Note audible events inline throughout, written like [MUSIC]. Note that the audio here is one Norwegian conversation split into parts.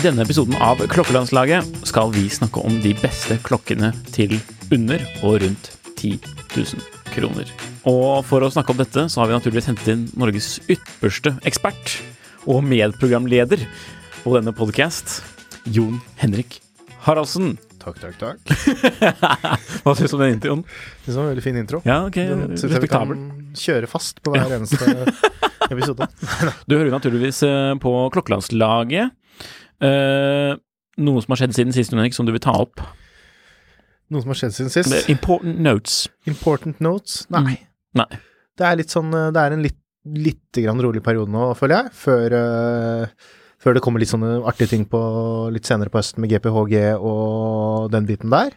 I denne episoden av Klokkelandslaget skal vi snakke om de beste klokkene til under og rundt 10 000 kroner. Og for å snakke om dette, så har vi naturligvis hentet inn Norges ypperste ekspert og medprogramleder på denne podkast, Jon Henrik Haraldsen. Takk, takk, takk. [LAUGHS] Hva syns du om den introen? Det var en veldig fin intro. Ja, ok, Den synes jeg vi kan respektabel. kjøre fast på hver eneste [LAUGHS] episode. Du hører naturligvis eh, på Klokkelandslaget. Eh, noe som har skjedd siden sist, Henrik, som du vil ta opp? Noe som har skjedd siden sist? Important notes. Important notes? Nei. Nei. Det er litt sånn eh, Det er en litt, litt rolig periode nå, føler jeg, før, eh, før det kommer litt sånne artige ting på litt senere på høsten med GPHG og den biten der.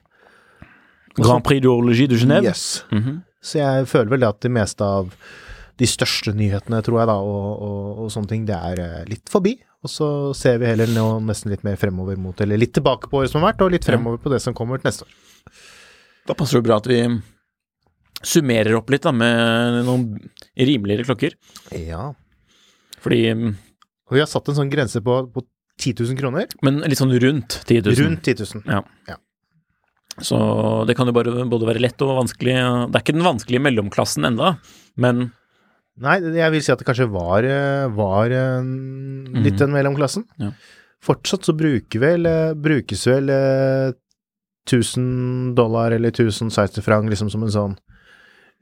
Grand Prix d'Orologie de Genève. Yes. Mhm. Så jeg føler vel det at det meste av de største nyhetene, tror jeg, da, og, og, og sånne ting, det er eh, litt forbi. Og så ser vi heller nå nesten litt mer fremover mot, eller litt tilbake på året som har vært, og litt fremover på det som kommer til neste år. Da passer det bra at vi summerer opp litt da, med noen rimeligere klokker. Ja. Fordi Og vi har satt en sånn grense på, på 10 000 kroner. Men litt sånn rundt 10 000. Rundt 10 000. Så det kan jo bare både være lett og vanskelig. Det er ikke den vanskelige mellomklassen enda, men Nei, jeg vil si at det kanskje var, eh, var eh, litt den mellomklassen. Ja. Fortsatt så bruker vel, eh, brukes vel eh, 1000 dollar eller 1000 franc, liksom som en sånn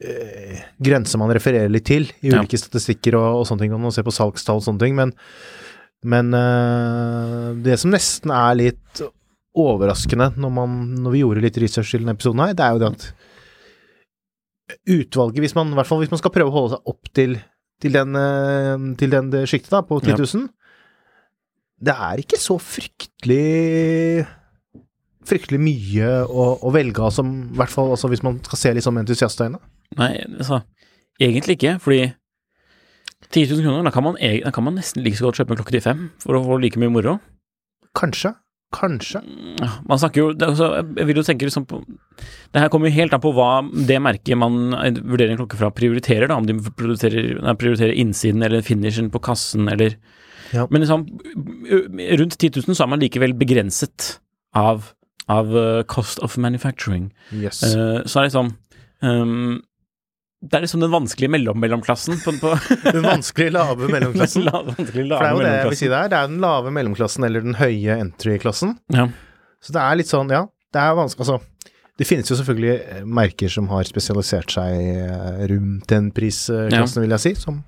eh, grense man refererer litt til i Ja. ulike statistikker og, og sånne ting, og man ser på salgstall og sånne ting, men, men eh, det som nesten er litt overraskende når, man, når vi gjorde litt research til denne episoden her, det er jo det at utvalget, hvis man, i hvert fall hvis man skal prøve å holde seg opp til, til den, eh, til den det sjiktet da, på 10 000, det er ikke så fryktelig fryktelig mye å, å velge av, som i hvert fall altså, hvis man skal se litt sånn entusiastøyne. nei, altså Egentlig ikke, fordi 10 000 kroner, da kan man, da kan man nesten like så godt kjøpe en klokke til fem for å få like mye moro. Kanskje. Kanskje. Man snakker jo er Jeg vil jo tenke liksom på Det her kommer jo helt an på hva det merket man vurderer en klokke fra, prioriterer. da Om de prioriterer, nei, prioriterer innsiden eller finishen på kassen eller Ja. Men liksom rundt 10 000 så er man likevel begrenset av, av uh, cost of manufacturing. Yes. Uh, så er det liksom um, Det er liksom den vanskelige mellom mellomklassen på, på [LAUGHS] Den vanskelige lave mellomklassen. [LAUGHS] La- vanskelige For det er jo det jeg vil si det er. Det er den lave mellomklassen eller den høye entry-klassen. Ja. Så det er litt sånn, ja. Det er vanskelig Altså, det finnes jo selvfølgelig eh, merker som har spesialisert seg rundt den prisklassen, vil jeg si, som,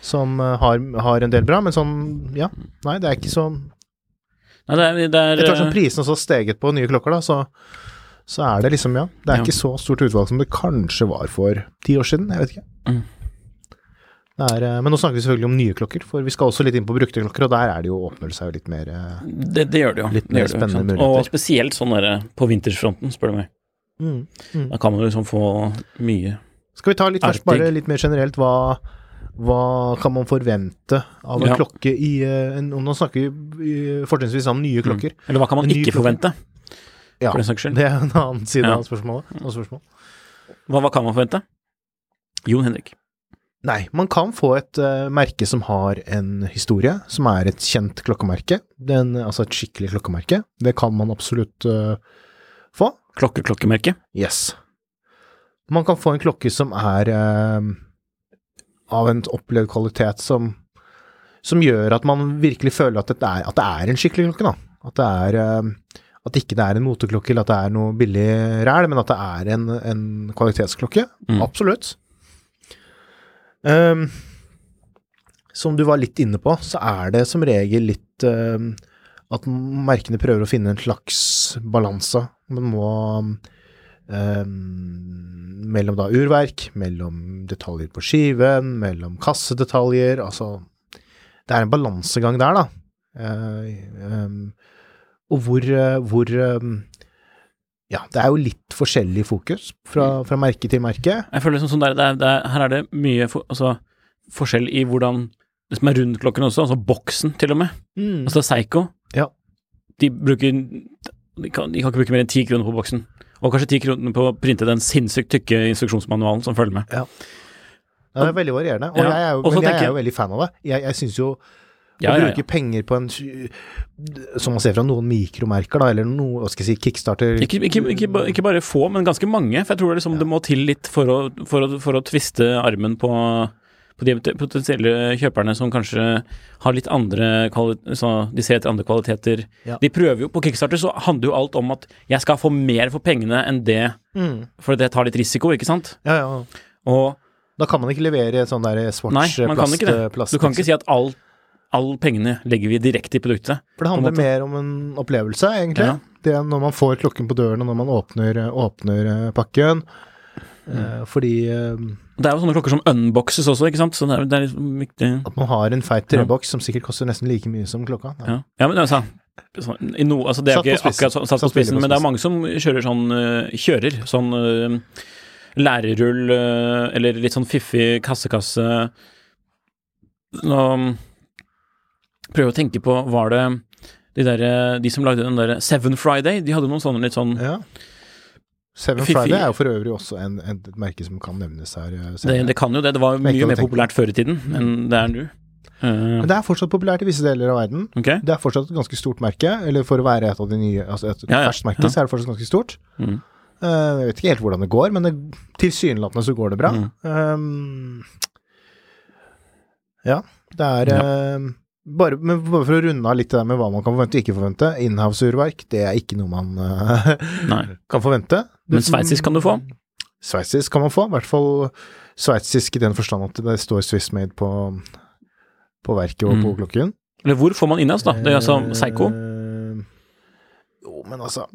som har, har en del bra, men sånn, ja. Nei, det er ikke sånn Nei, det er, det er Etter hvert som eh, prisene har steget på nye klokker, da, så, så er det liksom, ja. Det er Ja. ikke så stort utvalg som det kanskje var for ti år siden. Jeg vet ikke. Mm. Er, eh, men nå snakker vi selvfølgelig om nye klokker, for vi skal også litt inn på brukte klokker, og der er det jo, åpner det seg jo litt mer eh, det, det gjør det jo. Litt mer det spennende ikke muligheter. Og spesielt sånn derre på vintersfronten, spør du meg. mm, mm. Da kan man liksom få mye Skal vi ta litt først, bare litt mer generelt, hva, hva kan man forvente av en Ja. klokke i eh, en, Nå snakker vi fortrinnsvis om nye klokker. Eller hva kan man ikke forvente, Ja, for det er en annen side Ja. av spørsmålet. av spørsmål. Hva, hva kan man forvente? Jon Henrik. Nei, man kan få et uh, merke som har en historie, som er et kjent klokkemerke. Den, altså et skikkelig klokkemerke. Det kan man absolutt uh, få. Klokkeklokkemerke. Yes. Man kan få en klokke som er eh, av en opplevd kvalitet som, som gjør at man virkelig føler at, er, at det er en skikkelig klokke, da. At det er eh, at ikke det er en moteklokke eller at det er noe billig ræl, men at det er en, en kvalitetsklokke. Mm. Absolutt. Um, som du var litt inne på, så er det som regel litt ehm, at merkene prøver å finne en slags balanse. Man må eh, Mellom da urverk, mellom detaljer på skiven, mellom kassedetaljer, altså Det er en balansegang der, da. Eh, eh, og hvor, eh, hvor eh, Ja, det er jo litt forskjellig fokus fra, fra merke til merke. Jeg føler liksom sånn der, det er, det er, her er det mye for, altså, forskjell i hvordan det som er rundt klokken også, altså boksen til og med. Mm. Altså Seigo, Ja. de bruker de kan, de kan ikke bruke mer enn ti kroner på boksen. Og kanskje ti kroner på å printe den sinnssykt tykke instruksjonsmanualen som følger med. Ja, det er veldig varierende, og Ja, jeg er jo, men jeg tenker er jo veldig fan av det. Jeg, jeg syns jo å bruke penger på en Som man ser fra noen mikromerker, da, eller noe, hva skal jeg si, kickstarter Ikke, ikke, ikke, ikke bare få, men ganske mange. For jeg tror det, liksom, det må til litt for å, for å, for å tviste armen på, på de potensielle kjøperne som kanskje har litt andre så De ser etter andre kvaliteter. Ja. De prøver jo På Kickstarter så handler jo alt om at jeg skal få mer for pengene enn det, mm. for det tar litt risiko, ikke sant? Ja, ja. Og Da kan man ikke levere sånn der Swatch Nei, man kan ikke det. plast, du kan ikke si at all, all pengene legger vi direkte i produktet. For det handler mer om en opplevelse, egentlig. Ja. Det er når man får klokken på døren, og når man åpner, åpner eh, pakken. Mm. Eh, fordi eh, Det er jo sånne klokker som unboxes også, ikke sant? Så det er, det er liksom viktig. at man har en feit treboks som sikkert koster nesten like mye som klokka. Ja, ja men altså, i no, altså Det er Satt ikke akkurat satt, satt på spissen, men det er mange som kjører sånn øh, Kjører sånn lærerull eller litt sånn fiffig kassekasse. Nå prøver jeg å tenke på Var det de, der, de som lagde den der Seven Friday? De hadde noen sånne litt sånn Ja. Seven Friday er jo for øvrig også en, en, et merke som kan nevnes her. eh, det, det kan jo det. Det var mye mer populært før i tiden enn det er nå. Uh, Men det er fortsatt populært i visse deler av verden. Okay. Det er fortsatt et ganske stort merke, eller for å være et av de nye, altså et Ja, ja, ferskt merke, ja. så er det fortsatt ganske stort. Mm. Eh, jeg vet ikke helt hvordan det går, men tilsynelatende så går det bra. Mm. Um, ja, det er eh, bare, men bare for å runde av litt det der med hva man kan forvente og ikke forvente. Inhouse-urverk, det er ikke noe man eh, [LAUGHS] kan forvente. Men sveitsisk kan du få. Sveitsisk kan man få, i hvert fall sveitsisk i den forstand at det står Swiss made på, på verket og på Mm. klokken. Eller hvor får man inhouse, da? Det er altså Seigo? Eh, Jo, men altså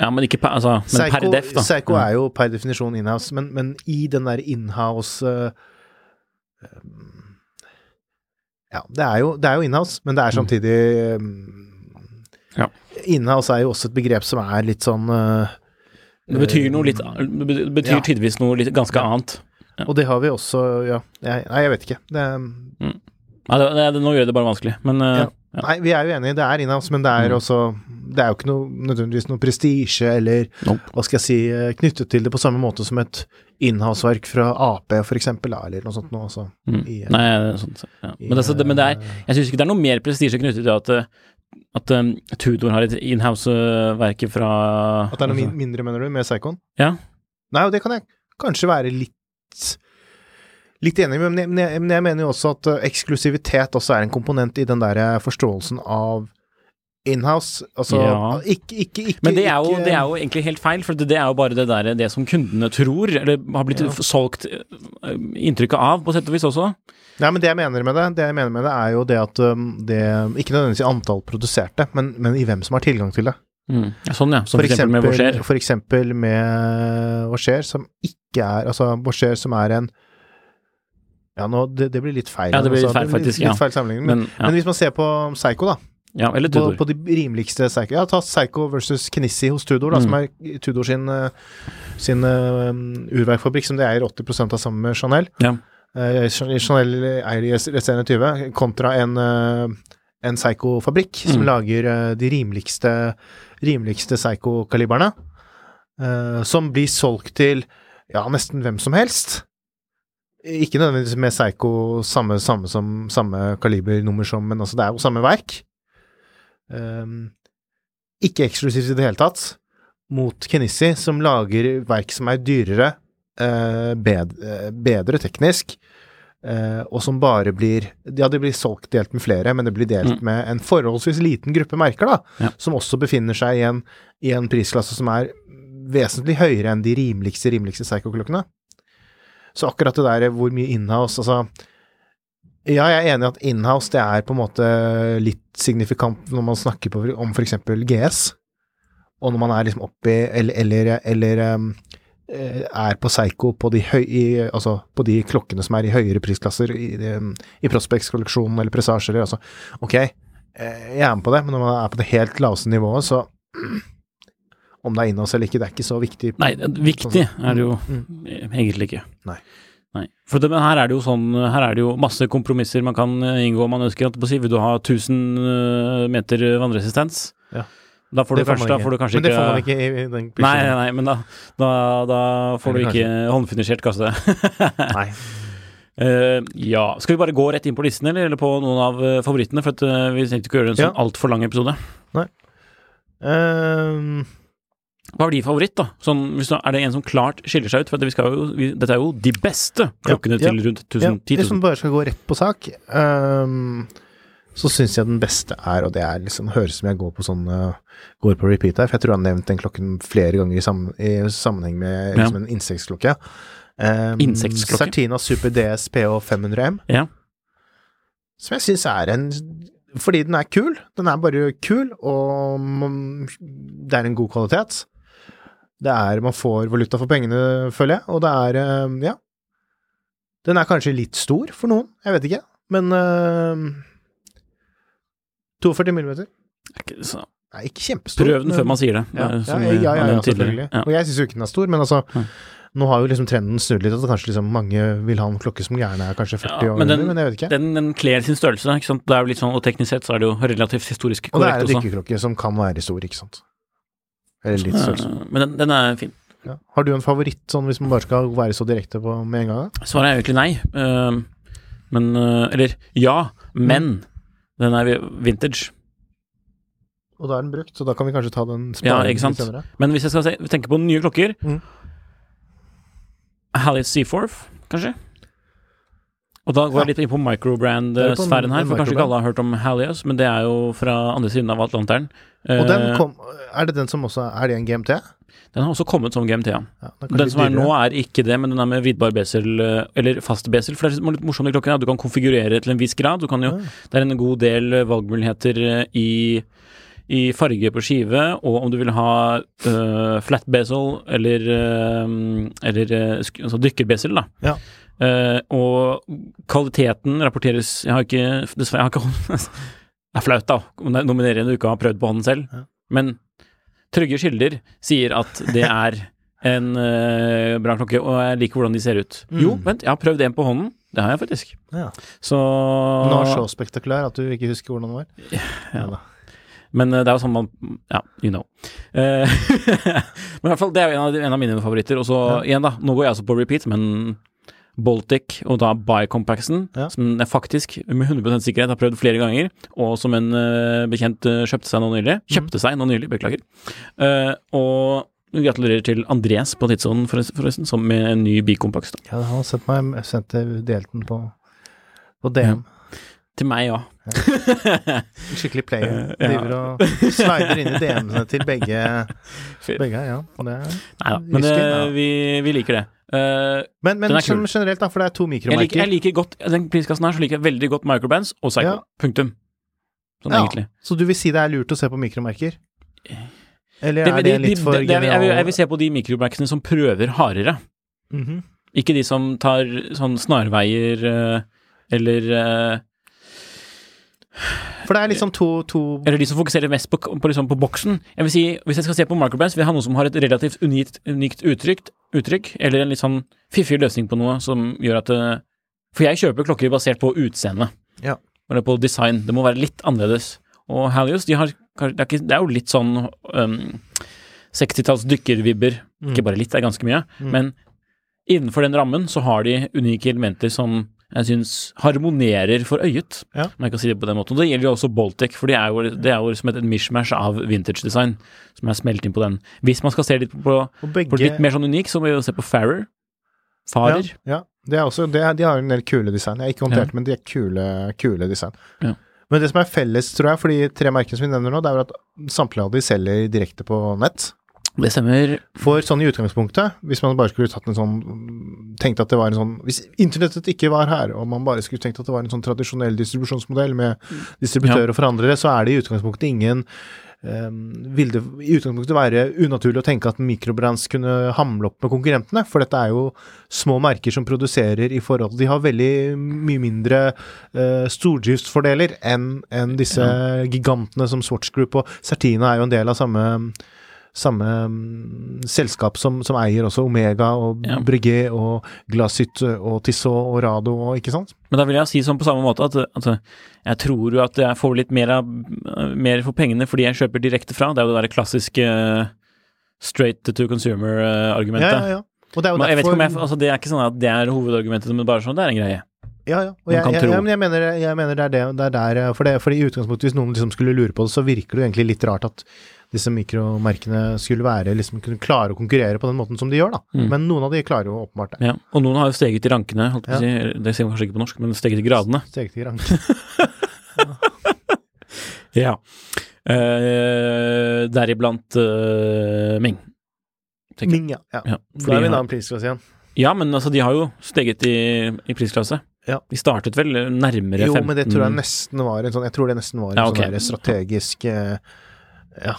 Ja, men ikke per, altså, men per def, da. Psycho er jo per definisjon inhouse, men, men i den der inhouse um, Ja, det er jo, det er jo inhouse, men det er samtidig um, Ja. Inhouse er jo også et begrep som er litt sånn uh, Det betyr noe litt Det betyr Ja. tydeligvis noe litt ganske Ja. annet. Og det har vi også, ja. Jeg, nei, jeg vet ikke. Det, Ja, det, det, nå gjør jeg det bare vanskelig, men uh, Ja. Nei, vi er jo enige, det er inhouse, men det er Mm. også Det er jo ikke noe, nødvendigvis noe prestisje eller Nope. hva skal jeg si, eh, knyttet til det på samme måte som et inhouse-verk fra Ap, eksempel, eller noe sånt noe. Altså, mm. i, eh, Nei, sånt, ja. i, men, altså, det, men det er eh, Jeg syns ikke det er noe mer prestisje knyttet til at, at um, Tudor har et inhouse-verke fra At det er noe altså, min mindre, mener du, med Psychon? Ja. Nei, og det kan jeg kanskje være litt Litt enig med, men jeg, men jeg, mener jo også at eksklusivitet også er en komponent i den der forståelsen av inhouse. Altså Ja. ikke, ikke, ikke Men det er, jo, det er jo egentlig helt feil, for det, er jo bare det der det som kundene tror, eller har blitt Ja. solgt eh, inntrykket av, på sett og vis også. Nei, men det jeg mener med det, det jeg mener med det er jo det at um, det Ikke nødvendigvis i antall produserte, men, men i hvem som har tilgang til det. Mm. Sånn, ja. Som for, eksempel med Boucher. For eksempel med Boucher, som ikke er Altså Boucher som er en Ja, nå, det, det blir litt feil. Ja, det blir litt altså, feil, faktisk, litt, ja. litt feil sammenligning. Men, Men, ja. men hvis man ser på Psycho, da. Ja, eller På, Tudor. på de rimeligste Psycho Ja, ta Psycho versus Knissi hos Tudor, da, Mm. som er Tudor sin, eh, sin uh, urverkfabrikk, som de eier 80% av sammen med Chanel. Ja. Uh, Chanel eier de resterende 20, kontra en, uh, en Psycho-fabrikk som Mm. lager uh, de rimeligste, rimeligste Psycho-kalibrene. eh, som blir solgt til ja, nesten hvem som helst. Ikke nødvendigvis med Psycho samme, samme, som, samme kalibernummer som, men altså det er jo samme verk. Um, ikke eksklusivt i det hele tatt. Mot Kenissi, som lager verk som er dyrere, eh, bed, eh, bedre teknisk, eh, og som bare blir Ja, det blir solgt delt med flere, men det blir delt Mm. med en forholdsvis liten gruppe merker, da, Ja. som også befinner seg i en, i en prisklasse som er vesentlig høyere enn de rimeligste, rimeligste Psycho-klokkene. Så akkurat det der hvor mye inhouse Altså, Ja, jeg er enig i at inhouse det er på en måte litt signifikant når man snakker på, om f.eks. GS, og når man er liksom oppi Eller, eller, eller um, eh, er på Seigo på altså på de klokkene som er i høyere prisklasser, i, i Prospects-kolleksjonen eller Presage eller altså Ok, eh, jeg er med på det, men når man er på det helt laveste nivået, så om det er inhouse eller ikke, det er ikke så viktig. Nei, viktig er det jo Mm. egentlig ikke. Nei. Nei. For det, men her er det jo sånn Her er det jo masse kompromisser man kan eh, inngå om man ønsker. At på si. Vil du ha 1000 eh, meter vannresistens? Ja. Da får du, kanskje, man da får du kanskje ikke Men det får man ikke i i den Nei, nei, nei, men da, da, da får du ikke ikke håndfinisjert kasse. [LAUGHS] Nei. Uh, ja. Skal vi bare gå rett inn på listen, eller, eller på noen av favorittene? For at, uh, vi tenkte ikke å gjøre en sånn Ja. altfor lang episode. Ehm, Hva var din favoritt, da? Sånn, er det en som klart skiller seg ut? For at vi skal jo, vi, dette er jo de beste klokkene Ja, til rundt 1000, ja, 10 000. Hvis man bare skal gå rett på sak, um, så syns jeg den beste er, og det er liksom høres som jeg går på sånn går på repeat her, for jeg tror jeg har nevnt den klokken flere ganger i, sammen, i sammenheng med Ja. liksom en insektklokke. Um, Insektklokke? Certina Super DS PH 500M, Ja. som jeg syns er en Fordi den er kul. Den er bare kul, og det er en god kvalitet. Det er Man får valuta for pengene, føler jeg, og det er eh, Ja. Den er kanskje litt stor for noen, jeg vet ikke, men uh, 42 millimeter. Er ikke så- Nei, ikke kjempestor. Prøv den før man sier det. ja, eh, ja, ja, ja, selvfølgelig. Og jeg syns jo ikke den er stor, men altså. Nå har jo liksom trenden snudd litt, at kanskje liksom mange vil ha en klokke som gjerne er kanskje 40 Ja, år men gammel, men jeg vet ikke. Den, den kler sin størrelse, ikke sant. Det er jo litt sånn, og teknisk sett så er det jo relativt historisk korrekt også. og det er en dykkerklokke som kan være stor, ikke sant. Eller litt størrelse. Men den, den er fin. Ja. Har du en favoritt, sånn hvis man bare skal være så direkte på med en gang? Svaret er egentlig nei. Eh, men eh, Eller ja, men den er vintage. Og da er den brukt, så da kan vi kanskje ta den Ja, ikke sant? senere. Men hvis jeg skal se, tenke på nye klokker Mm. Hallis Seaforth, kanskje? Og da går jeg litt inn på microbrand-sfæren her, for kanskje ikke alle har hørt om Halios, men det er jo fra andre siden av Atlanteren. Og den Eh, kom Er det den som også Er det en GMT? den har også kommet som GMT, ja. Ja, den Den som er nå, er ikke det, men den er med vidbar besel, eh, eller fast besel. For det er litt morsomt i klokken ja. du kan konfigurere til en viss grad. Du kan jo, Ja. det er en god del eh, valgmuligheter i, i farge på skive, og om du vil ha uh, flat besel eller, uh, eller uh, altså dykkerbesel, da. Ja. Eh, og kvaliteten rapporteres Jeg har ikke Dessverre, jeg har ikke [LAUGHS] Det er flaut, da, å nominere en du ikke har prøvd på hånden selv. Ja. Men trygge kilder sier at det er en uh, bra klokke, og jeg liker hvordan de ser ut. Mm. Jo, vent, jeg har prøvd en på hånden. Det har jeg faktisk. Ja. Så Den var så spektakulær at du ikke husker hvordan den var? Ja. Ja, Men eh, det er jo sånn man Ja, you know. [LAUGHS] Men i hvert fall, det er jo en av, en av mine favoritter. Og så igjen, da. Nå går jeg altså på repeat, men Baltic og da Bicompaxen, Ja. som jeg faktisk med 100% sikkerhet har prøvd flere ganger, og som en uh, bekjent uh, kjøpte seg nå nylig. Kjøpte seg nå nylig, beklager. Uh, og gratulerer til Andres på tidsånden, forresten, som med en ny Bicompax. da. Ja, han har sendt meg sendte det- delt den på, på DM. Til meg, ja. Skikkelig player. [LAUGHS] Ja. Driver og slider inn i DM-ene til begge, [LAUGHS] begge ja. Og det er, Nei da, men eh, vi, vi liker det. Eh, men men kul. sånn generelt, da, for det er to jeg, liker, mikromerker. jeg liker godt den priskassen her, så liker jeg veldig godt microbands og Psycho. Ja. Punktum. Sånn Ja. egentlig. Så du vil si det er lurt å se på mikromerker? Eller Det, er det, det de, litt for det, jeg, jeg, vil, jeg vil se på de mikromerkene som prøver hardere. Mhm. Ikke de som tar sånn snarveier eh, eller eh, For det er liksom to, to Eller de som fokuserer mest på, på, liksom på boksen. Jeg vil si, Hvis jeg skal se på microbands, vil jeg ha noe som har et relativt unikt, unikt uttrykk, uttrykk, eller en litt sånn fiffig løsning på noe som gjør at det For jeg kjøper klokker basert på utseende. Ja. Eller på design. Det må være litt annerledes. Og Halios, de har det er, ikke, det er jo litt sånn um, 60-talls dykkervibber. Mm. Ikke bare litt, det er ganske mye. Mm. Men innenfor den rammen så har de unike elementer som jeg syns harmonerer for øyet, Ja. om jeg kan si det på den måten. Og det gjelder jo også Baltic, for det er jo, det er jo som et mishmash av vintage design som er smelt inn på den. Hvis man skal se litt på, Og på begge litt mer sånn unik, så må vi jo se på Farrer. Farer. Ja, ja. Det er også, det er, de har en del kule design. Jeg har ikke håndtert, Ja. men de er kule, kule design. Ja. Men det som er felles, tror jeg, for de tre merkene som vi nevner nå, det er jo at samtlige av de selger direkte på nett. Det stemmer. For sånn i utgangspunktet, hvis man bare skulle tatt en sånn Tenkt at det var en sånn Hvis internettet ikke var her, og man bare skulle tenkt at det var en sånn tradisjonell distribusjonsmodell med distributører og forhandlere, så er det i utgangspunktet ingen um, Vil det i utgangspunktet være unaturlig å tenke at mikrobrands kunne hamle opp med konkurrentene? For dette er jo små merker som produserer i forhold De har veldig mye mindre uh, stordriftsfordeler enn en disse gigantene som Swatch Group, og Certina er jo en del av samme samme um, selskap som, som, eier også Omega og ja. Brygge og Glasit og Tissot og Rado og ikke sant? Men da vil jeg si sånn på samme måte at, at jeg tror jo at jeg får litt mer, av, mer, for pengene fordi jeg kjøper direkte fra. Det er jo det der klassiske straight to consumer-argumentet. Ja, ja, ja. Og det er jo derfor... jeg vet ikke om jeg, altså, det er ikke sånn at det er hovedargumentet, men bare sånn det er en greie. Ja, ja. Og jeg, jeg, jeg, jeg, mener, jeg, mener, det er det, det er der for, det, for i utgangspunktet, hvis noen liksom skulle lure på det, så virker det jo egentlig litt rart at disse mikromerkene skulle være liksom kunne klare å konkurrere på den måten som de gjør, da. Mm. Men noen av de klarer jo åpenbart det. Ja, og noen har jo steget i rankene, holdt på å si. Det sier man kanskje ikke på norsk, men steget i gradene. [LAUGHS] Steget i rankene. [LAUGHS] ja. Uh, Deriblant uh, Ming. Ming, ja. ja. ja da er vi i en annen prisklasse igjen. Ja, men altså, de har jo steget i, i prisklasse. Ja. De startet vel nærmere 15 Jo, men det tror jeg nesten var en sånn Jeg tror det nesten var en ja, okay. sånn strategisk uh, Ja.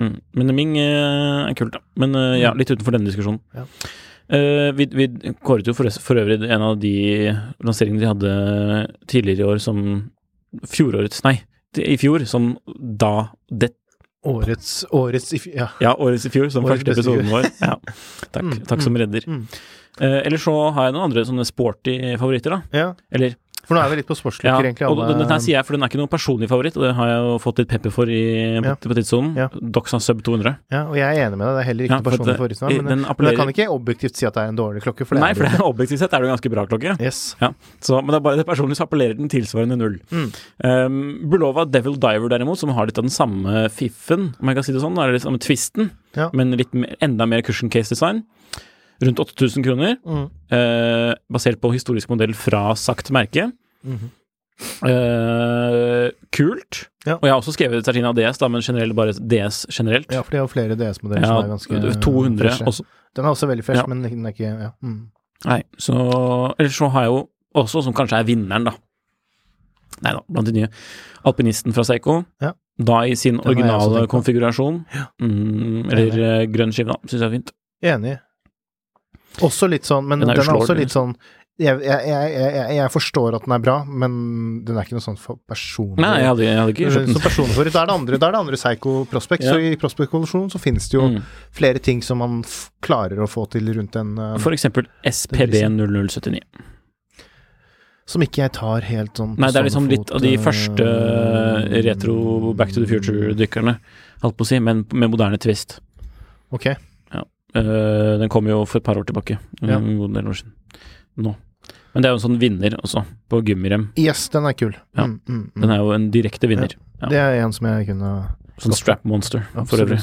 Mm. Men Ming uh, er kult, da. Men uh, ja, litt utenfor denne diskusjonen. Ja. Uh, vi, vi, kåret jo for, for, øvrig en av de lanseringene de hadde tidligere i år som fjorårets Nei, i fjor, som da det Årets, årets i fjor, ja. ja. årets i fjor, som årets første episoden vår. [LAUGHS] Ja. Takk, mm, takk som mm, redder. Mm. Uh, Eller så har jeg noen andre sånne sporty favoritter, da. Ja. Eller for nå er vi litt på sportsklokker, ja, egentlig. Alle... Og den her sier jeg, for den er ikke noen personlig favoritt, og det har jeg jo fått litt pepper for i, ja. på tidssonen. Ja. Doxa Sub 200. Ja, og jeg er enig med deg, det er heller ikke ja, personlig favoritt. Men, men, jeg kan ikke objektivt si at det er en dårlig klokke. For Nei, for det, [LAUGHS] objektivt sett er det en ganske bra klokke. Yes. Ja. Så, men det er bare det personlig så appellerer den tilsvarende null. Mm. Um, Bulova Devil Diver derimot, som har litt av den samme fiffen, om jeg kan si det sånn, eller litt samme ja. men litt mer, enda mer cushion case design rundt 8000 kroner, mm. eh, basert på historisk modell fra sagt merke. Mm -hmm. eh, kult. Ja. Og jeg har også skrevet Certina DS, da, men generelt bare DS generelt. Ja, for de har flere DS-modeller ja, som er ganske 200 freshe. Også. Den er også veldig fresh, ja. men den er ikke ja. Mm. Nei, så Eller så har jeg jo også, som kanskje er vinneren, da Nei da, blant de nye. Alpinisten fra Seiko. Ja. Da i sin originale konfigurasjon. Mm, eller uh, grønn skive, da. Syns jeg er fint. Enig. Også litt sånn, men den er, den er også litt sånn jeg, jeg, jeg, jeg, forstår at den er bra, men den er ikke noe sånn for personlig Nei, jeg hadde, hadde ikke kjøpt den. Som personfavoritt. Er det andre, er det andre Psycho Prospect. Ja. Så i Prospect-kollisjonen så finnes det jo mm. flere ting som man klarer å få til rundt en uh, For eksempel SPB0079. Som ikke jeg tar helt sånn Nei, det er liksom fot, litt av de første uh, retro Back to the Future-dykkerne, holdt på å si, men med moderne twist. Ok. Ja. Uh, den kom jo for et par år tilbake. Ja. En god del år siden. Nå. Men det er jo en sånn vinner også, på gummirem. Yes, den er kul. Ja. Mm, mm, mm. Den er jo en direkte vinner. Ja. Det er en som jeg kunne Sånn strap monster, Absolutt. for øvrig.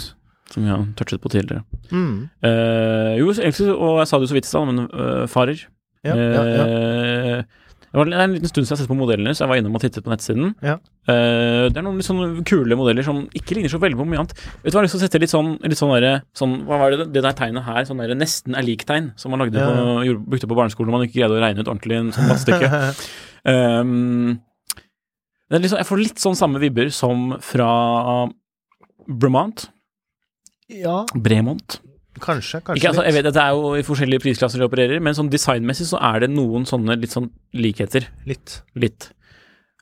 Som vi har touchet på tidligere. Uh, jo, egentlig, og jeg sa det jo så vidt i stad, men uh, farer. Ja, uh, det, var, en liten stund siden jeg har sett på modellene, så jeg var innom og tittet på nettsiden. Ja. Uh, det er noen litt sånn kule modeller som ikke ligner så veldig på mye annet. Vet du hva, jeg har lyst til å sette litt sånn, litt sånn, der, sånn Hva var det det der tegnet her? Sånn der nesten er lik-tegn som man lagde ja. på, brukte på barneskolen når man ikke greide å regne ut ordentlig en sånn matstykke. um, liksom, jeg får litt sånn samme vibber som fra Bremont. Ja. Bremont. Kanskje, kanskje ikke, altså, jeg vet at Det er jo i forskjellige prisklasser de opererer, men sånn designmessig så er det noen sånne litt sånn likheter. Litt. Litt.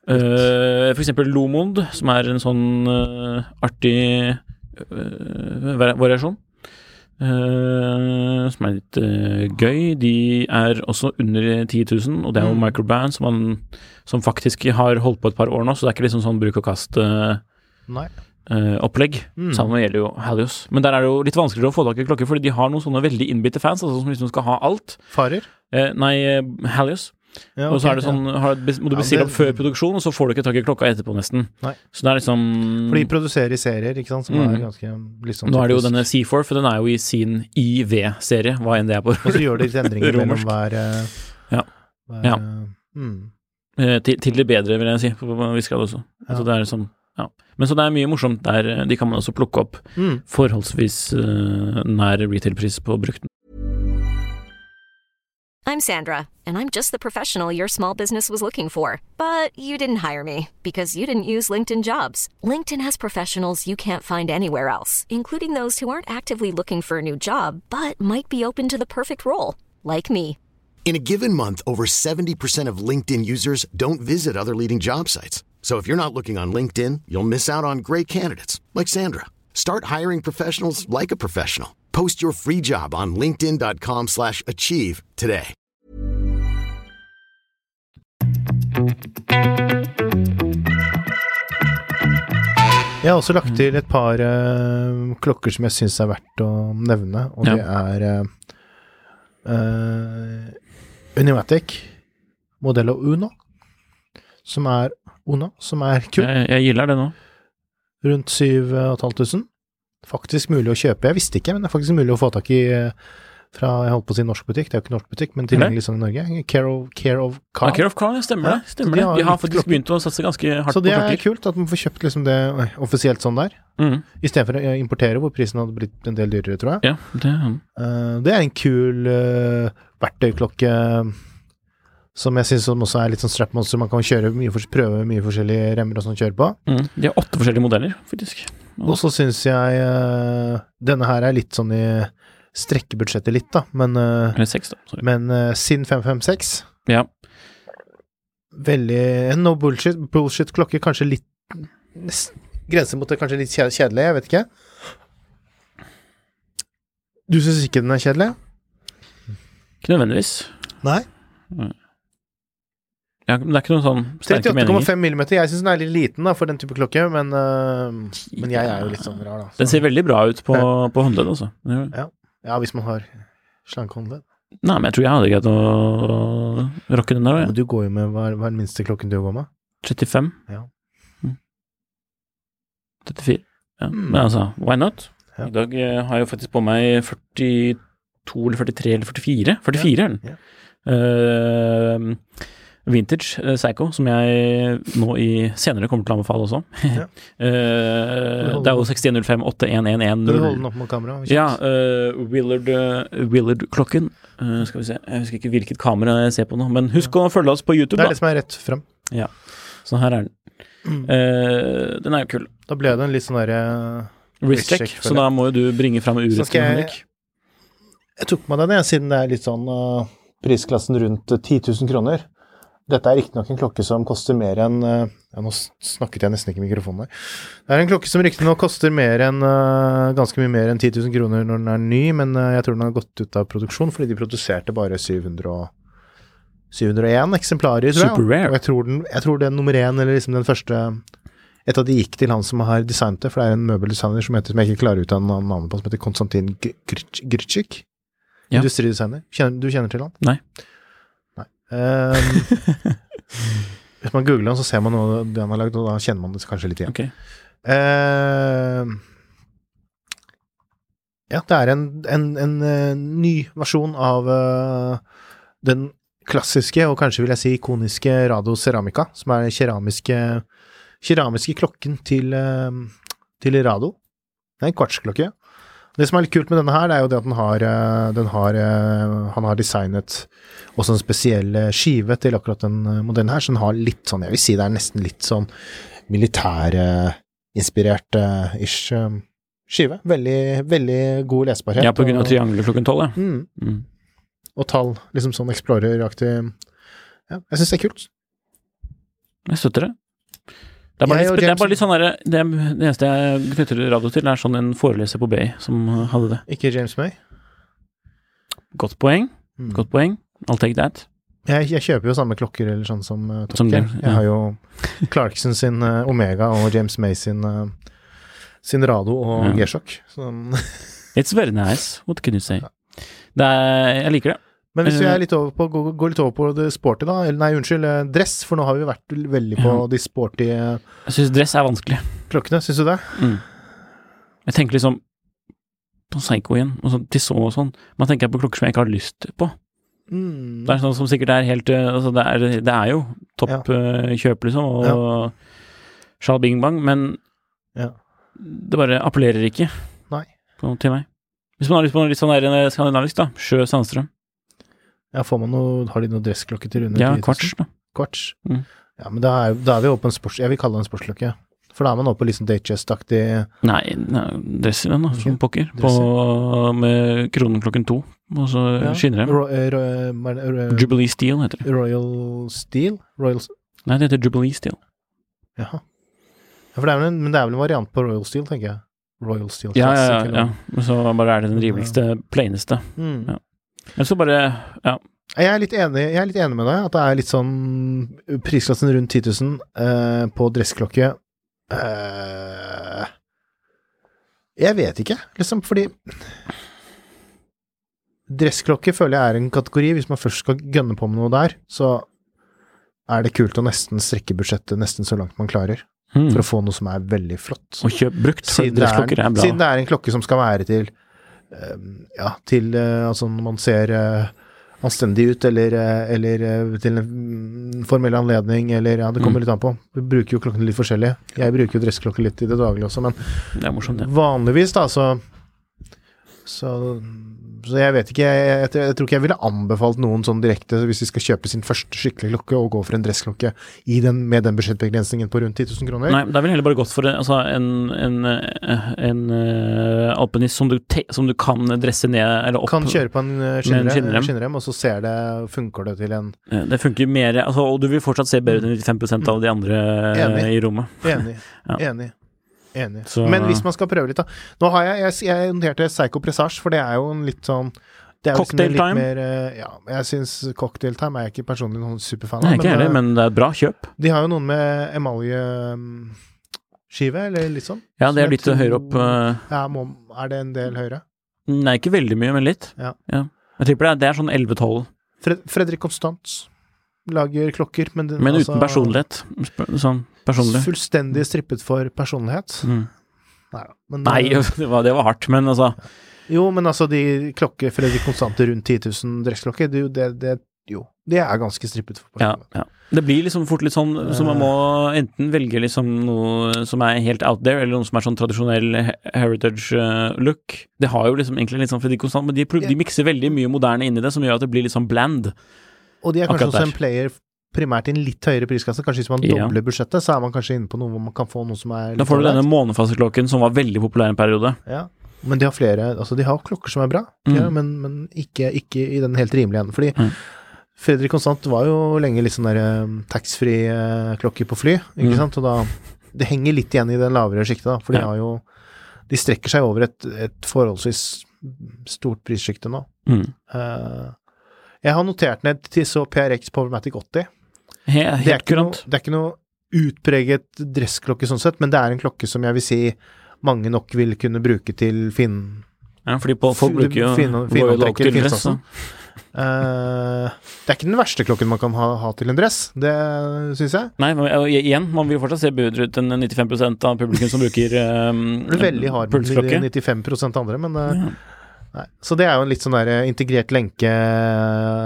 Uh, for eksempel Lomond, som er en sånn uh, artig uh, variasjon. som er litt gøy. De er også under 10 000, og det er jo mm. microband som, man, som faktisk har holdt på et par år nå, så det er ikke liksom sånn bruk og kast. Nei uh, opplegg. Mm. Samme gjelder jo Halios. Men der er det jo litt vanskeligere å få tak i klokker, fordi de har noen sånne veldig innbitte fans, altså som liksom skal ha alt. Farer? Uh, nei, Halios. Ja, okay, og så er det sånn, ja. har, må du bestille ja, opp før produksjon, og så får du ikke tak i klokka etterpå, nesten. Nei. Så det er liksom For de produserer i serier, ikke sant, som mm. er ganske liksom Nå er det jo denne C4, for den er jo i sin IV-serie, hva enn det er på. og så gjør de litt endringer [LAUGHS] mellom hver, Ja. hver ja. Mm. til, til, det bedre, vil jeg si, på Viskal også. Altså det er sånn Men så det er mye morsomt der. De kan man også plukke opp Mm. forholdsvis eh, nær retail-pris på brukten. I'm Sandra, and I'm just the professional your small business was looking for. But you didn't hire me because you didn't use LinkedIn jobs. LinkedIn has professionals you can't find anywhere else, including those who aren't actively looking for a new job but might be open to the perfect role, like me. In a given month, over 70% of LinkedIn users don't visit other leading job sites. So if you're not looking on LinkedIn, you'll miss out on great candidates like Sandra. Start hiring professionals like a professional. Post your free job on linkedin.com/achieve today. Jeg har også lagt til et par uh, klokker som jeg syns er verdt å nevne, og det er uh, Unimatic Modello Uno, som er Uno, som er kul. Jeg, jeg gilder det nå. Rundt 7500. Faktisk mulig å kjøpe. Jeg visste ikke, men det er faktisk mulig å få tak i eh, fra jeg holdt på å si norsk butikk, det er jo ikke norsk butikk, men tilgjengelig sånn i Norge. Care of, Care of Ja, Car. Care of Car, stemmer Ja, det. Stemmer de det. har De har faktisk klokker. begynt å satse ganske hardt på klokker. Så det er kult at man får kjøpt liksom det eh, offisielt sånn der, Mm. istedenfor å importere, hvor prisen hadde blitt en del dyrere, tror jeg. Ja, det Eh, det er en kul uh, verktøyklokke som jeg syns også er litt sånn strapmonster. Man kan mye, prøve mye forskjellige remmer og sånn kjøre på. mm. De har åtte forskjellige modeller, faktisk. Og så syns jeg uh, denne her er litt sånn i strekkebudsjettet litt, da, men, uh, Eller seks, da. Sorry. men uh, Sin 556 Ja. Veldig No bullshit, bullshit klokke, kanskje litt Grenser mot det kanskje litt kjedelig, jeg vet ikke. Du syns ikke den er kjedelig? Ikke nødvendigvis. Nei. Ja, men det er ikke noen sånn sterke meninger. 38,5 millimeter. Jeg syns den er litt liten da, for den type klokke, men, øh, men jeg er jo litt sånn rar, da. Den ser veldig bra ut på, på håndledd, altså. Ja. Ja, hvis man har slanke håndledd. Nei, men jeg tror jeg hadde greid å rocke den der, Ja. Men du går jo med Hva hva er den minste klokken du går med? 35. Ja. Mm. 34. Ja. Mm. Men altså, why not? Ja. I dag eh, har jeg jo faktisk på meg 42 eller 43 eller 44. 44 er den. Ja. Eh, vintage eh, Psycho, som jeg nå i senere kommer til å anbefale også. Ja. [LAUGHS] Eh, det er jo 6105 Skal du holde den opp mot kameraet? Ja, uh, Willard, uh, Willard-klokken. Eh, skal vi se, jeg husker ikke hvilket kamera jeg ser på nå, men husk å følge oss på YouTube, Det er det som er rett frem. Så her er den. Eh, den er jo kul. Da ble det en litt sånn derre Wrist check, check, så da må jo du bringe fram jeg- Henrik. Jeg tok meg den, jeg, siden det er litt sånn prisklassen rundt øh, 10 000 kroner. Dette er riktignok en klokke som koster mer enn øh, ja, Nå snakket jeg nesten ikke i mikrofonen der. Det er en klokke som riktignok koster mer enn øh, ganske mye mer enn 10 000 kroner når den er ny, men øh, jeg tror den har gått ut av produksjon fordi de produserte bare 700 og 701 eksemplarer, tror jeg. Super rare. Og jeg tror, den, jeg tror den nummer én, eller liksom den første Et av de gikk til han som har designet det, for det er en møbeldesigner som heter, som jeg ikke klarer ut av navnet på, som heter Konstantin Grytsjik. Ja. Industridesigner. Du kjenner til han? Nei. Ehm, [LAUGHS] hvis man googler den, så ser man noe det han har lagd, og da kjenner man det kanskje litt igjen. Okay. Uh, ja, det er en, en, en, eh, ny versjon av uh, den klassiske, og kanskje vil jeg si ikoniske Rado Ceramica, som er den keramiske, keramiske klokken til, uh, til Rado. Det er en kvartsklokke. Det som er litt kult med denne her, det er jo det at den har, eh, den har eh, Han har designet også en spesiell eh, skive til akkurat den modellen her, så den har litt sånn, jeg vil si det er nesten litt sånn militærinspirert ish skive. Veldig, veldig god lesbarhet. Ja, på grunn av triangelet klokken tolv, ja. Mm, Mm. og tall, liksom sånn Explorer-aktig. Ja, jeg syns det er kult. Jeg støtter det. Det er bare, litt, det er bare litt sånn der, det, det eneste jeg knytter radio til, er sånn en foreleser på Bay som hadde det. Ikke James May. Godt poeng. Mm. Godt poeng. I'll take that. Jeg, jeg kjøper jo samme klokker eller sånn som uh, Som Gear. det, Jeg ja. har jo Clarkson sin uh, Omega og James May sin, uh, sin Rado og Ja. G-sjokk. It's very nice. What can you say? Det er, jeg liker det. Men hvis vi Eh. er litt over på, går, går litt over på det sporty, da Eller nei, unnskyld, eh, dress, for nå har vi vært veldig på Ja. de sporty eh, Jeg syns dress er vanskelig. klokkene. Syns du det? Mm. Jeg tenker liksom på Psycho igjen, og sånn Tissot og sånn. Man tenker på klokker som jeg ikke har lyst på. Mm. Det er sånn som sikkert er helt Altså, det er, det er jo topp ja. kjøp, liksom, og Shal Bing Bang, men Ja. det bare appellerer ikke på, til meg. Hvis man har lyst på noe litt sånn skandinavisk, da. Sjø Sandstrøm. Ja, får man noe Har de noe dressklokke til under Ja, 10 000? kvarts, da. Kvarts. Mm. Ja, men da er, da er vi oppe på en sports... Jeg vil kalle det en sportsklokke. For da er man oppe på liksom Datejust-aktig Nei, nei Dresser den, da, som Ok, pokker. På, med kronen klokken to, og så ja. skinner den. Ro, eh, ro, eh, ro, Jubilee Steel heter det. Royal Steel? Royal S- Nei, det heter Jubilee Steel. Jaha. Ja, for det er vel en, men det er vel en variant på Royal Steel, tenker jeg. Royal Steel Ja, ja, Classic, ja. eller ja. noe. Men så bare er det den rimeligste, plaineste. Mm. Ja. Men så bare Ja. Jeg er, litt enig, jeg er litt enig med deg, at det er litt sånn Prisklassen rundt 10 000 eh, på dressklokke eh, Jeg vet ikke, liksom, fordi Dressklokke føler jeg er en kategori. Hvis man først skal gønne på med noe der, så er det kult å nesten strekke budsjettet nesten så langt man klarer, Hmm. for å få noe som er veldig flott. Og kjøp brukt, for dressklokker er, bra. siden det er en klokke som skal være til Ja, til eh, Altså når man ser eh, anstendig ut, eller, eh, eller til en mm, formell anledning, eller Ja, det kommer Mm. litt an på. Vi bruker jo klokkene litt forskjellig. Jeg bruker jo dressklokke litt i det daglige også, men Det morsomt, det. vanligvis, da, så så, så jeg vet ikke, jeg, jeg, jeg tror ikke jeg ville anbefalt noen sånn direkte, hvis de skal kjøpe sin første skikkelige klokke, og gå for en dressklokke i den, med den budsjettbegrensningen på rundt 10 000 kroner. Nei, det er vel heller bare gått for altså, en, en, en uh, alpinist som du, te, som du kan dresse ned eller opp. Kan kjøre på en eh, skinnrem, skinnrem. og så ser det, funker det til en Det funker mer altså, Og du vil fortsatt se bedre ut enn 95% av de andre Enig. i rommet. Enig. [LAUGHS] Ja. Enig. Enig. Så- Men hvis man skal prøve litt, da. Nå har jeg Jeg, jeg noterte Psycho Presage, for det er jo en litt sånn det er cocktail liksom litt Time? Mer, eh, ja, jeg syns Cocktail Time er jeg ikke personlig noen superfan Nei, ikke ikke heller, eh, men det er et bra kjøp. de har jo noen med emaljeskive, eller litt sånn. Ja, det er litt tror- høyere opp Uh, Ja, må, er det en del høyere? Nei, ikke veldig mye, men litt. Ja. Jeg tipper det er, det er sånn 11-12, Fred, Fredrik Konstant lager klokker, men, den- men altså, uten personlighet. Sånn personlig. Fullstendig strippet for personlighet. Mm. Nei. Men, Nei, eh, [LAUGHS] det var, det var hardt, men altså Jo, men altså, de klokker Fredrik Konstante rundt 10 000 dressklokker, det, det, det Jo, det er ganske strippet for ja, personlighet. ja. Det blir liksom fort litt sånn så man må enten velge liksom noe som er helt out there, eller noe som er sånn tradisjonell heritage eh, look. Det har jo liksom egentlig litt sånn Fredrik Konstant, men de, de mikser veldig mye moderne inn i det, som gjør at det blir litt sånn bland. Og de er kanskje også en player primært i en litt høyere priskasse. Kanskje hvis man Ja. dobler budsjettet, så er man kanskje inne på noe hvor man kan få noe som er Da får du denne månefaseklokken som var veldig populær en periode. Ja. Men de har flere Altså, de har klokker som er bra, Mm. ja, men, men ikke, ikke i den helt rimelige enden. Fordi Mm. Fredrik Konstant var jo lenge litt sånn der um, taxfree-klokker på fly, ikke Mm. sant, og da Det henger litt igjen i den lavere sjiktet, da, for de har jo De strekker seg over et, et forholdsvis stort prissjikte nå. Eh, jeg har notert ned til så PRX Powermatic 80. He, Det er, helt ikke noe, det er ikke noe utpreget dressklokke sånn sett, men det er en klokke som jeg vil si mange nok vil kunne bruke til Finn... Ja, fordi på, folk bruker jo Fin- til dress. Eh, det er ikke den verste klokken man kan ha, ha til en dress, det syns jeg. Nei, men igjen, man vil fortsatt se bedre ut enn 95% av publikum som bruker um, [LAUGHS] Det er veldig hard med de 95% andre, men uh, Ja. nei. Så det er jo en litt sånn der integrert lenke,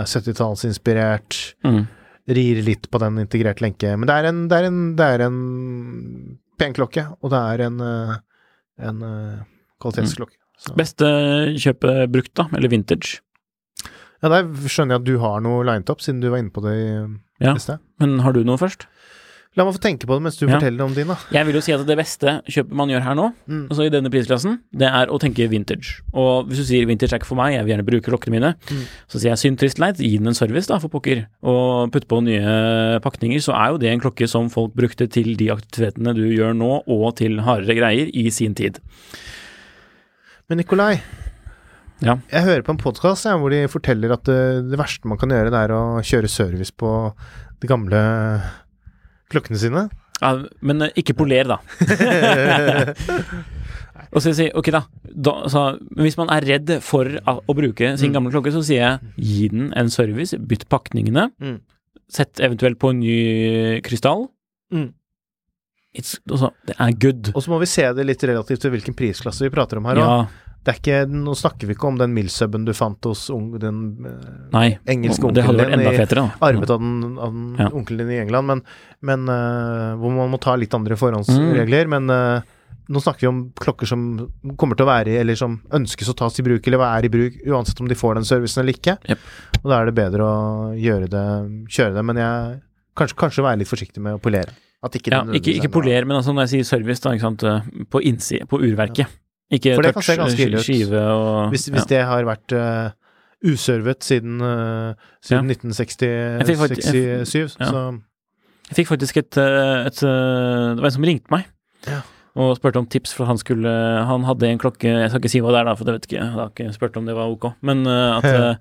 70-tallsinspirert. Mm. Rir litt på den integrert lenke. Men det er en, det er en, det er en pen klokke, og det er en, eh, en eh, kvalitetsklokke. Så. Beste kjøpe brukt, da, eller vintage. Ja, der skjønner jeg at du har noe lined up, siden du var inne på det i Ja. sted. Men har du noe først? La meg få tenke på det mens du Ja. forteller om din, da. Jeg vil jo si at det beste kjøpet man gjør her nå, Mm. altså i denne prisklassen, det er å tenke vintage. Og hvis du sier vintage er ikke for meg, jeg vil gjerne bruke klokkene mine, Mm. så sier jeg synd, trist, leit, gi den en service, da, for pokker, og putte på nye pakninger, så er jo det en klokke som folk brukte til de aktivitetene du gjør nå, og til hardere greier i sin tid. Men Nikolai, Ja. jeg hører på en podkast hvor de forteller at det, det verste man kan gjøre, det er å kjøre service på de gamle klokkene sine. Ja, men eh, ikke poler, da. [LAUGHS] Og så sier jeg, ok da, da så, hvis man er redd for å bruke sin Mm. gamle klokke, så sier jeg gi den en service, bytt pakningene, Mm. sett eventuelt på en ny krystall. Mm. It's, altså, det er good. Og så må vi se det litt relativt til hvilken prisklasse vi prater om her òg. Ja, Det er ikke, nå snakker vi ikke om den milsuben du fant hos ung, den eh, Nei. engelske onkelen din fetere, arvet av den, av den Ja. onkelen din i England, men, men uh, hvor man må ta litt andre forhåndsregler. Mm. Men uh, nå snakker vi om klokker som kommer til å være i, eller som ønskes å tas i bruk, eller er i bruk, uansett om de får den servicen eller ikke. Yep. Og da er det bedre å gjøre det, kjøre det. Men jeg kanskje, kanskje være litt forsiktig med å polere. At ikke, Ja, ikke, ikke poler, men altså når jeg sier service, da, på innside, på urverket. Ikke For det kan se ganske ille ut. og Hvis, hvis det har vært uh, uservet siden, uh, siden ja. faktisk- 1967, Ja. så Jeg fikk faktisk et, et, et eh, Det var en som ringte meg Ja. og spurte om tips, for han skulle Han hadde en klokke Jeg skal ikke si hva det er, da, for det vet ikke jeg. Jeg har ikke spurt om det var ok. Men uh, at [LAUGHS] eh,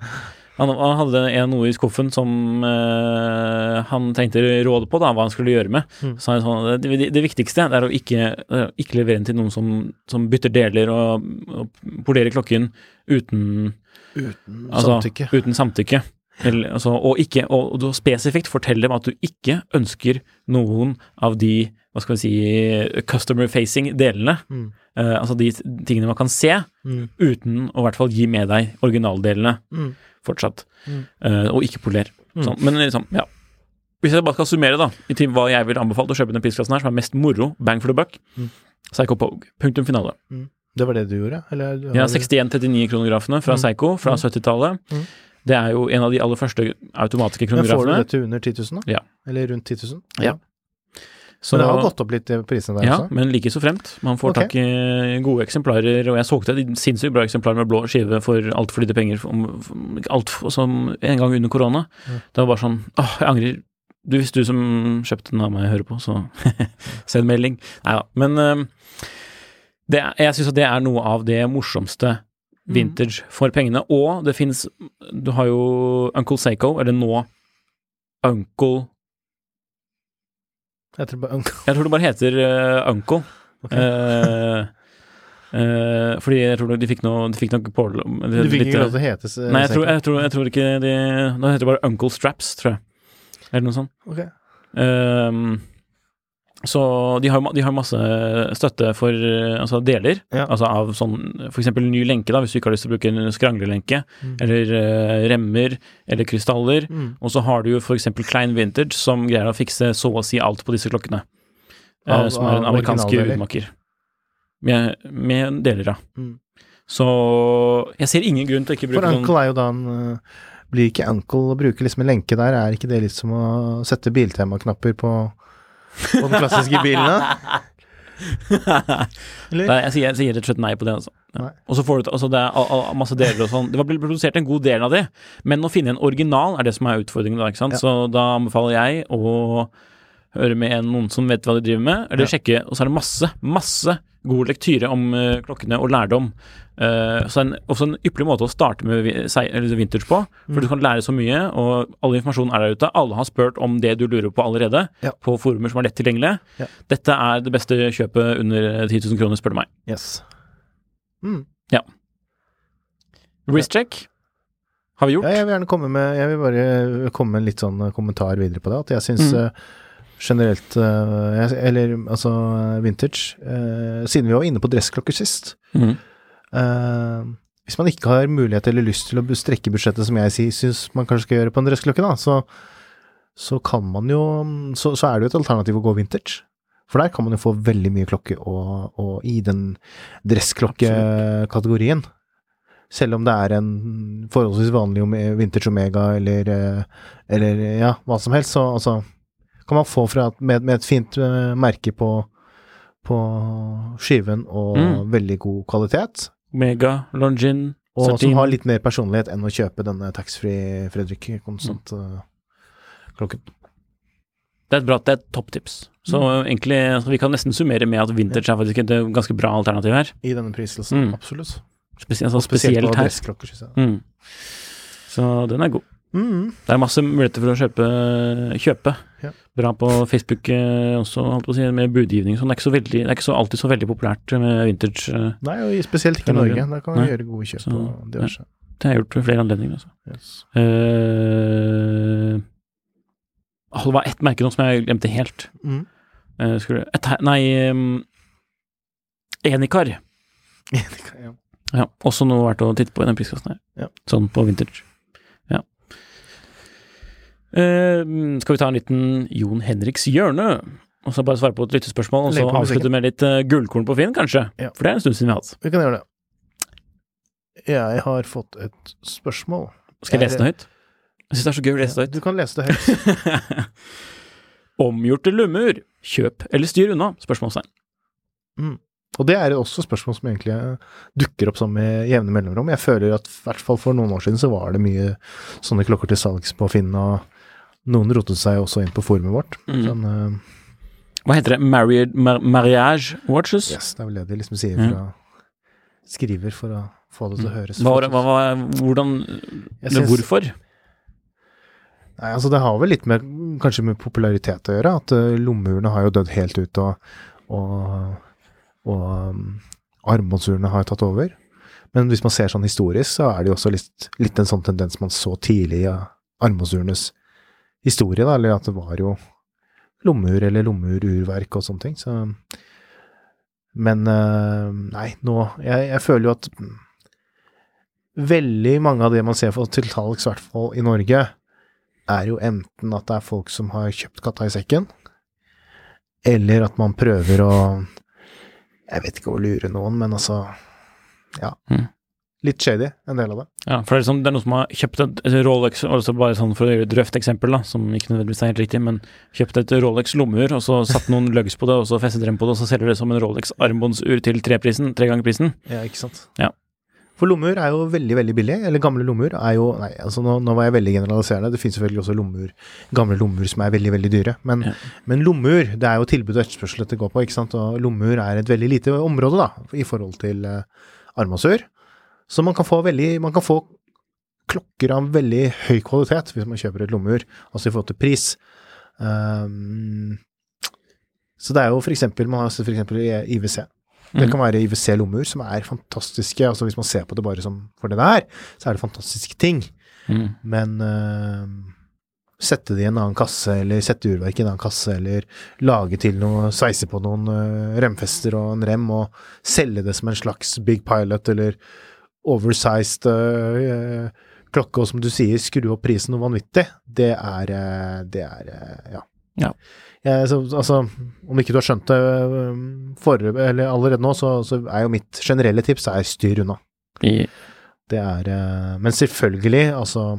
han, han hadde en noe i skuffen som eh, han trengte råd på, da, hva han skulle gjøre med. Mm. Så han sånn det, det, det viktigste er å ikke, eh, ikke levere den til noen som, som bytter deler og, og polerer klokken uten uten Altså, samtykke. Uten samtykke. Eller, altså, og, ikke, og, og du spesifikt fortell dem at du ikke ønsker noen av de hva skal vi si, customer facing delene. Mm. Uh, altså de tingene man kan se, Mm. uten å i hvert fall gi med deg originaldelene Mm. fortsatt. Eh, og ikke poler. Mm. Sånn, men liksom, ja. Hvis jeg bare skal summere, da, i til hva jeg vil anbefale å kjøpe den prisklassen her, som er mest moro, bang for the buck, Mm. Psycho Pogue. Punktum finale. Det var det du gjorde? Eller, Ja, har- 61-39-kronografene fra. Psycho fra Mm. 70-tallet. Mm. Det er jo en av de aller første automatiske kronografene. Men får du det til under 10 000, da? Ja. Eller rundt 10 000? Ja. Så, Men det har gått opp litt, i prisene der ja, også? men like så fremt. Man får okay. tak i gode eksemplarer, og jeg solgte et sinnssykt bra eksemplar med blå skive for altfor lite penger, om- alt som en gang under korona. Mm. Det var bare sånn åh, jeg angrer. Du, hvis du som kjøpte den av meg hører på, så [LAUGHS] send melding. Nei da. Men øhm, det, jeg syns at det er noe av det morsomste Mm. vintage for pengene. Og det fins Du har jo Uncle Seiko, eller nå Uncle Jeg tror bare Jeg tror det bare heter uh, Uncle. Okay. Uh, uh, fordi jeg tror de fikk noe De fikk noe på Du fikk ikke lov til å hete s- Nei, jeg tror, jeg, tror, jeg tror ikke de Nå heter det bare Uncle Straps, tror jeg. Eller noe sånt. Ok. Ehm, så de har, de har masse støtte for eh, altså deler, Ja. altså av sånn eksempel ny lenke, da, hvis du ikke har lyst til å bruke en skranglelenke, Mm. eller uh, remmer, eller krystaller. Mm. Og så har du jo eksempel Klein Vintage, som greier å fikse så å si alt på disse klokkene. Av, uh, som er en amerikansk originaldeler. Med, med deler, ja. Mm. Så jeg ser ingen grunn til å ikke bruke bruke For uncle er jo da en Blir ikke uncle å bruke liksom en lenke der? Er ikke det litt som å sette biltemaknapper på, på den klassiske bilen? da? [LAUGHS] Eller? Nei, jeg, sier, jeg sier rett og slett nei på det. Altså. Ja. Og så får du altså det er a, a, masse deler og sånn. Det var blitt produsert en god del av det, men å finne en original er det som er utfordringen. da, ikke sant? Ja. Så da anbefaler jeg å høre med noen som vet hva de driver med, eller Ja. sjekke. Og så er det masse, masse god lektyre om eh, klokkene og lærdom. Eh, så en, også en ypperlig måte å starte med vintage på, for Mm. du kan lære så mye, og all informasjon er der ute. Alle har spurt om det du lurer på allerede, Ja. på forumer som er lett tilgjengelige. Ja. Dette er det beste kjøpet under 10 000 kroner, spør du meg. Yes. Mm. Wristcheck har vi gjort. Ja, jeg vil gjerne komme med Jeg vil bare komme med en litt sånn eh, kommentar videre på det. At jeg syns Mm. Generelt eh, Eller altså vintage eh, Siden vi var inne på dressklokker sist Mm. eh, Hvis man ikke har mulighet eller lyst til å strekke budsjettet, som jeg syns man kanskje skal gjøre på en dressklokke, da, så, så kan man jo så, så er det jo et alternativ å gå vintage. For der kan man jo få veldig mye klokke og, og i den dressklokkekategorien. Selv om det er en forholdsvis vanlig vintage Omega eller, eller ja, hva som helst, så altså, kan man få fra, med, med et fint uh, merke på, på skiven og Mm. veldig god kvalitet, Mega, Longin, og som har litt mer personlighet enn å kjøpe denne taxfree Fredrik konstant eh, klokken. Det er et bra, det er et topptips. Så Mm. egentlig, altså, vi kan nesten summere med at vintage er faktisk et eh, ganske bra alternativ her. I denne pristelsen, Mm. absolutt. Spesielt, altså, Spesielt spesielt her. Mm. Så den er god. Mm. Det er masse muligheter for å kjøpe, kjøpe. Ja. Bra på Facebook eh, også, holdt på å si, med budgivning. Sånn. Det er ikke, så veldig, det er ikke så alltid så veldig populært med vintage. eh. Nei, og spesielt ikke i Norge. Da kan man gjøre gode kjøp Så, på diverse. Det har jeg gjort ved flere anledninger. Altså. Yes. Uh, det var ett merke nå som jeg glemte helt. Mm. Uh, skulle, et, nei um, [LAUGHS] Enikar. ja. Ja, også noe verdt å titte på i den priskassen her. Ja. Sånn på vintage. Eh, skal vi ta en liten Jon Henriks hjørne? Og så bare svare på et lyttespørsmål, og så avslutte med litt uh, gullkorn på Finn, kanskje? Ja. For det er en stund siden vi har hatt. Vi kan gjøre det. Jeg har fått et spørsmål. Skal jeg lese det høyt? Jeg syns det er så gøy å lese det høyt. Du kan lese det høyt. [LAUGHS] Omgjorte lummer. Kjøp eller styr unna? Spørsmålstegn. Og det er også spørsmål som egentlig dukker opp sånn med jevne mellomrom. Jeg føler at i hvert fall for noen år siden så var det mye sånne klokker til salgs på Finn, og noen rotet seg også inn på forumet vårt. Mm. Sånn, Hva heter det? Married, mar marriage watches? yes, det er vel det de liksom sier fra skriver for å få det til å høres Hva, hva, hva, hvordan synes- hvorfor? Nei, altså det har vel litt med kanskje med popularitet å gjøre, at uh, lommurene har jo dødd helt ut, og, og, og um, armbåndsurene har tatt over. Men hvis man ser sånn historisk, så er det jo også litt, litt en sånn tendens man så tidlig i ja, armbåndsurenes historie, da, eller at det var jo lommeur eller lommururverk og sånne ting, så Men uh, nei, nå Jeg, jeg føler jo at veldig mange av det man ser for til i hvert fall i Norge, er jo enten at det er folk som har kjøpt katta i sekken, eller at man prøver å Jeg vet ikke å lure noen, men altså Ja. Mm. Litt shady, en del av det. Ja, for det er, liksom, det er noen som har kjøpt et, et Rolex, altså bare sånn for å gjøre et røft eksempel, da, som ikke nødvendigvis er helt riktig, men kjøpt et Rolex lommeur, og så satt noen [LAUGHS] lugs på det, og så festet dem på det, og så selger det som en Rolex armbåndsur til treprisen, tre ganger prisen. Ja, ikke sant. Ja. For lommeur er jo veldig, veldig billig. Eller gamle lommeur er jo Nei, altså nå, nå var jeg veldig generaliserende. Det finnes selvfølgelig også lommeur, gamle lommeur som er veldig, veldig dyre. Men, Ja. men lommeur, det er jo tilbud og etterspørsel dette går på, ikke sant. Og lommeur er et veldig lite område, da, i forhold til uh, armbåndsur. Så man kan få veldig Man kan få klokker av veldig høy kvalitet hvis man kjøper et lommeur, altså i forhold til pris. Um, så det er jo eksempel Man har for eksempel IWC. Det Mm. kan være IWC lommeur som er fantastiske. altså Hvis man ser på det bare som for det det er, så er det fantastiske ting. Mm. Men uh, sette det i en annen kasse, eller sette urverk i en annen kasse, eller lage til noe, sveise på noen uh, remfester og en rem, og selge det som en slags Big Pilot eller oversized uh, klokke, og som du sier, skru opp prisen noe vanvittig, det er øh, Det er ja. ja. Ja. Så, altså, om ikke du har skjønt det for, eller allerede nå, så, så er jo mitt generelle tips er styr unna. I, Det er eh, Men selvfølgelig, altså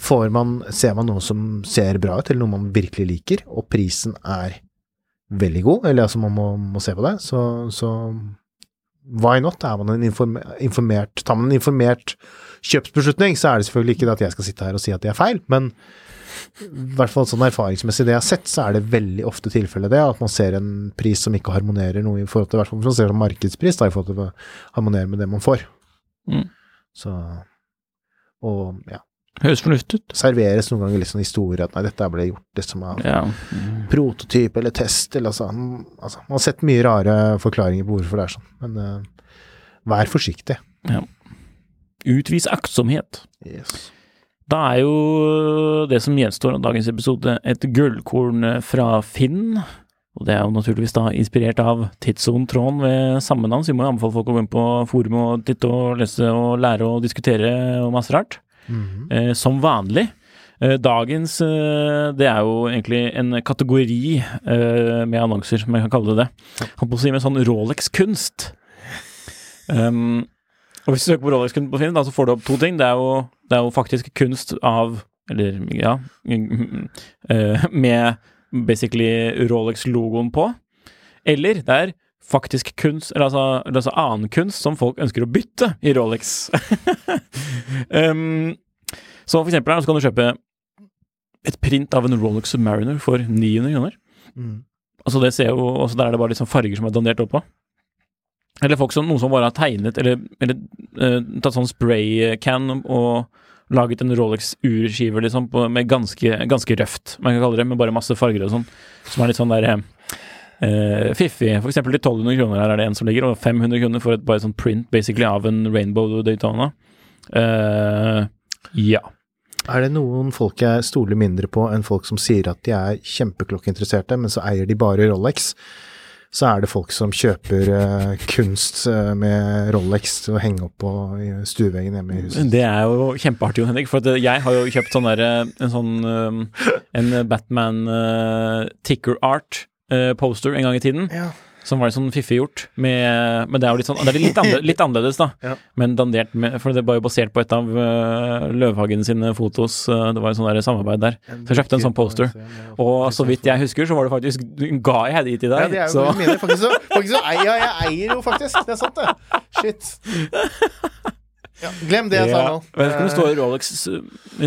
Får man Ser man noe som ser bra ut, eller noe man virkelig liker, og prisen er veldig god, eller altså man må, må se på det, så, så why not? Er man en inform- informert Tar man en informert kjøpsbeslutning, så er det selvfølgelig ikke at jeg skal sitte her og si at det er feil, men i hvert fall sånn erfaringsmessig det jeg har sett, så er det veldig ofte tilfellet det, at man ser en pris som ikke harmonerer noe i forhold til, hvert fall man ser som markedspris, da, i forhold til å harmonere med det man får. Mm. Så Og ja, høres fornuftig ut. serveres noen ganger litt sånn historie at nei, dette ble gjort liksom av Ja. Mm. prototyp eller test, eller altså, altså Man har sett mye rare forklaringer på hvorfor det er sånn, men uh, vær forsiktig. Ja. Utvis aktsomhet. Yes. Da er jo det som gjenstår av dagens episode, et gullkorn fra Finn. Og det er jo naturligvis da inspirert av Tidssonen-tråden ved samme navn, så vi må jo anbefale folk å gå inn på forumet og titte og lese og lære og diskutere og masse rart. Eh, som vanlig. Eh, dagens eh, Det er jo egentlig en kategori eh, med annonser, som jeg kan kalle det det. Holdt på å si med sånn Rolex-kunst. Um, og hvis du søker på Rolex-kunst på Finn, da, så får du opp to ting. Det er jo, det er jo faktisk kunst av Eller, ja Med basically Rolex-logoen på. Eller det er faktisk kunst, eller altså, altså annen kunst som folk ønsker å bytte i Rolex. [LAUGHS] um, så for eksempel her, så kan du kjøpe et print av en Rolex Submariner for 900 kroner. Mm. Altså det ser jo, også Der er det bare liksom farger som er dandert oppå. Eller folk som, noen som bare har tegnet, eller, eller uh, tatt sånn spraycan og laget en Rolex-urskive liksom, på, med ganske, ganske røft, man kan kalle det, med bare masse farger og sånn, som er litt sånn der eh, fiffig. Eksempel til 1200 kroner her er det en som ligger, og 500 kroner for et bare sånn print basically av en Rainbow Daytona. Eh, ja. Er det noen folk jeg stoler mindre på enn folk som sier at de er kjempeklokkeinteresserte, men så eier de bare Rolex? så er det folk som kjøper eh, kunst eh, med Rolex til å henge opp på stueveggen hjemme i huset. Det er jo kjempeartig, Jon Henrik. For at jeg har jo kjøpt sånn der, en sånn um, En Batman uh, ticker art poster en gang i tiden. Ja. Som var litt sånn fiffig gjort. Med, men det er jo litt sånn Det er litt, [LAUGHS] annerledes, litt annerledes, da. Ja. Men dandert med For det var jo basert på et av uh, Løvhagen sine fotos. uh, det var jo sånn der samarbeid der. Så jeg kjøpte en sånn poster. Og så vidt jeg husker, så var det faktisk Ga jeg de til Ja, det er jo så, mine. Faktisk så, faktisk så eier jeg eier jo faktisk. Det er sant, det. Shit. [LAUGHS] Ja, glem det jeg sa nå. Jeg vet ikke om det står Rolex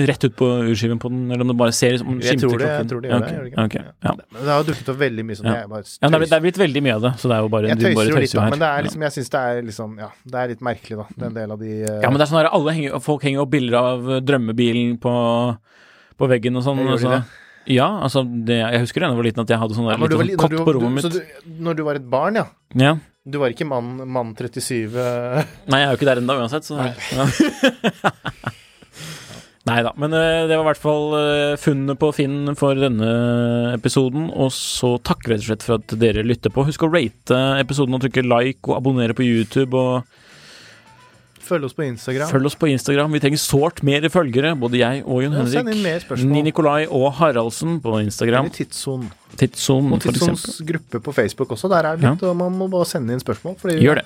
rett ut på urskiven på den, eller om det bare ser som Jeg tror det, jeg tror det gjør det. Gjør det okay. ja. Det har dukket opp veldig mye sånn. Ja. Bare Ja, det er, blitt, det veldig mye av det, så det er jo bare jeg tøyser jo litt, da, men det er liksom, jeg syns det er liksom Ja, det er litt merkelig, da. Det er en del av de uh... Ja, men det er sånn her, alle henger, folk henger opp bilder av uh, drømmebilen på, på veggen og sånn. Og så- Ja, altså det, Jeg husker da jeg var liten at jeg hadde sånn der, når liten sånn kott på rommet mitt. Du, når du var et barn, ja. Ja. Du var ikke mann, mann 37 eh, Nei, jeg er jo ikke der ennå uansett, så ja. [LAUGHS] Nei da. Men eh, det var i hvert fall eh, funnet på Finn for denne episoden. Og så takker vi rett og slett for at dere lytter på. Husk å rate episoden og trykke like og abonnere på YouTube. Og Følg oss på Instagram. følg oss på Instagram. Vi trenger sårt mer følgere, både jeg og Jon Henrik. Send inn mer spørsmål. Ni Nikolai og Haraldsen på Instagram. Eller Tidsson. Tidsson, Og. Tidssons gruppe på Facebook også. Der er det litt, og man må bare sende inn spørsmål. Fordi Gjør det.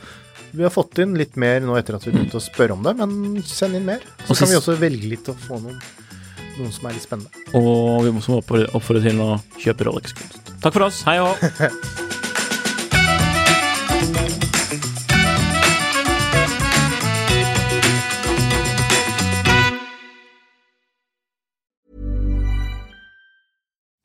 vi har fått inn litt mer nå etter at vi begynte å spørre om det, men send inn mer. Så Og kan vi også velge litt og få noen, noen som er litt spennende. Og vi må også oppfordre til å kjøpe Rolex-kunst. Takk for oss. Hei og [LAUGHS]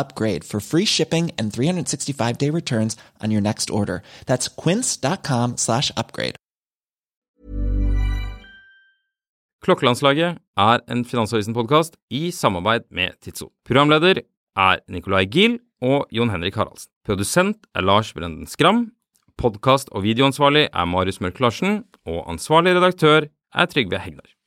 upgrade for free shipping and 365 day returns on your next order. That's quince.com slash upgrade. Klokkelandslaget er en Finansavisen-podkast i samarbeid med Tidso. Programleder er Nicolai Giel og Jon Henrik Haraldsen. Produsent er Lars Brenden Skram. Podkast- og videoansvarlig er Marius Mørk Larsen. Og ansvarlig redaktør er Trygve Hegnar.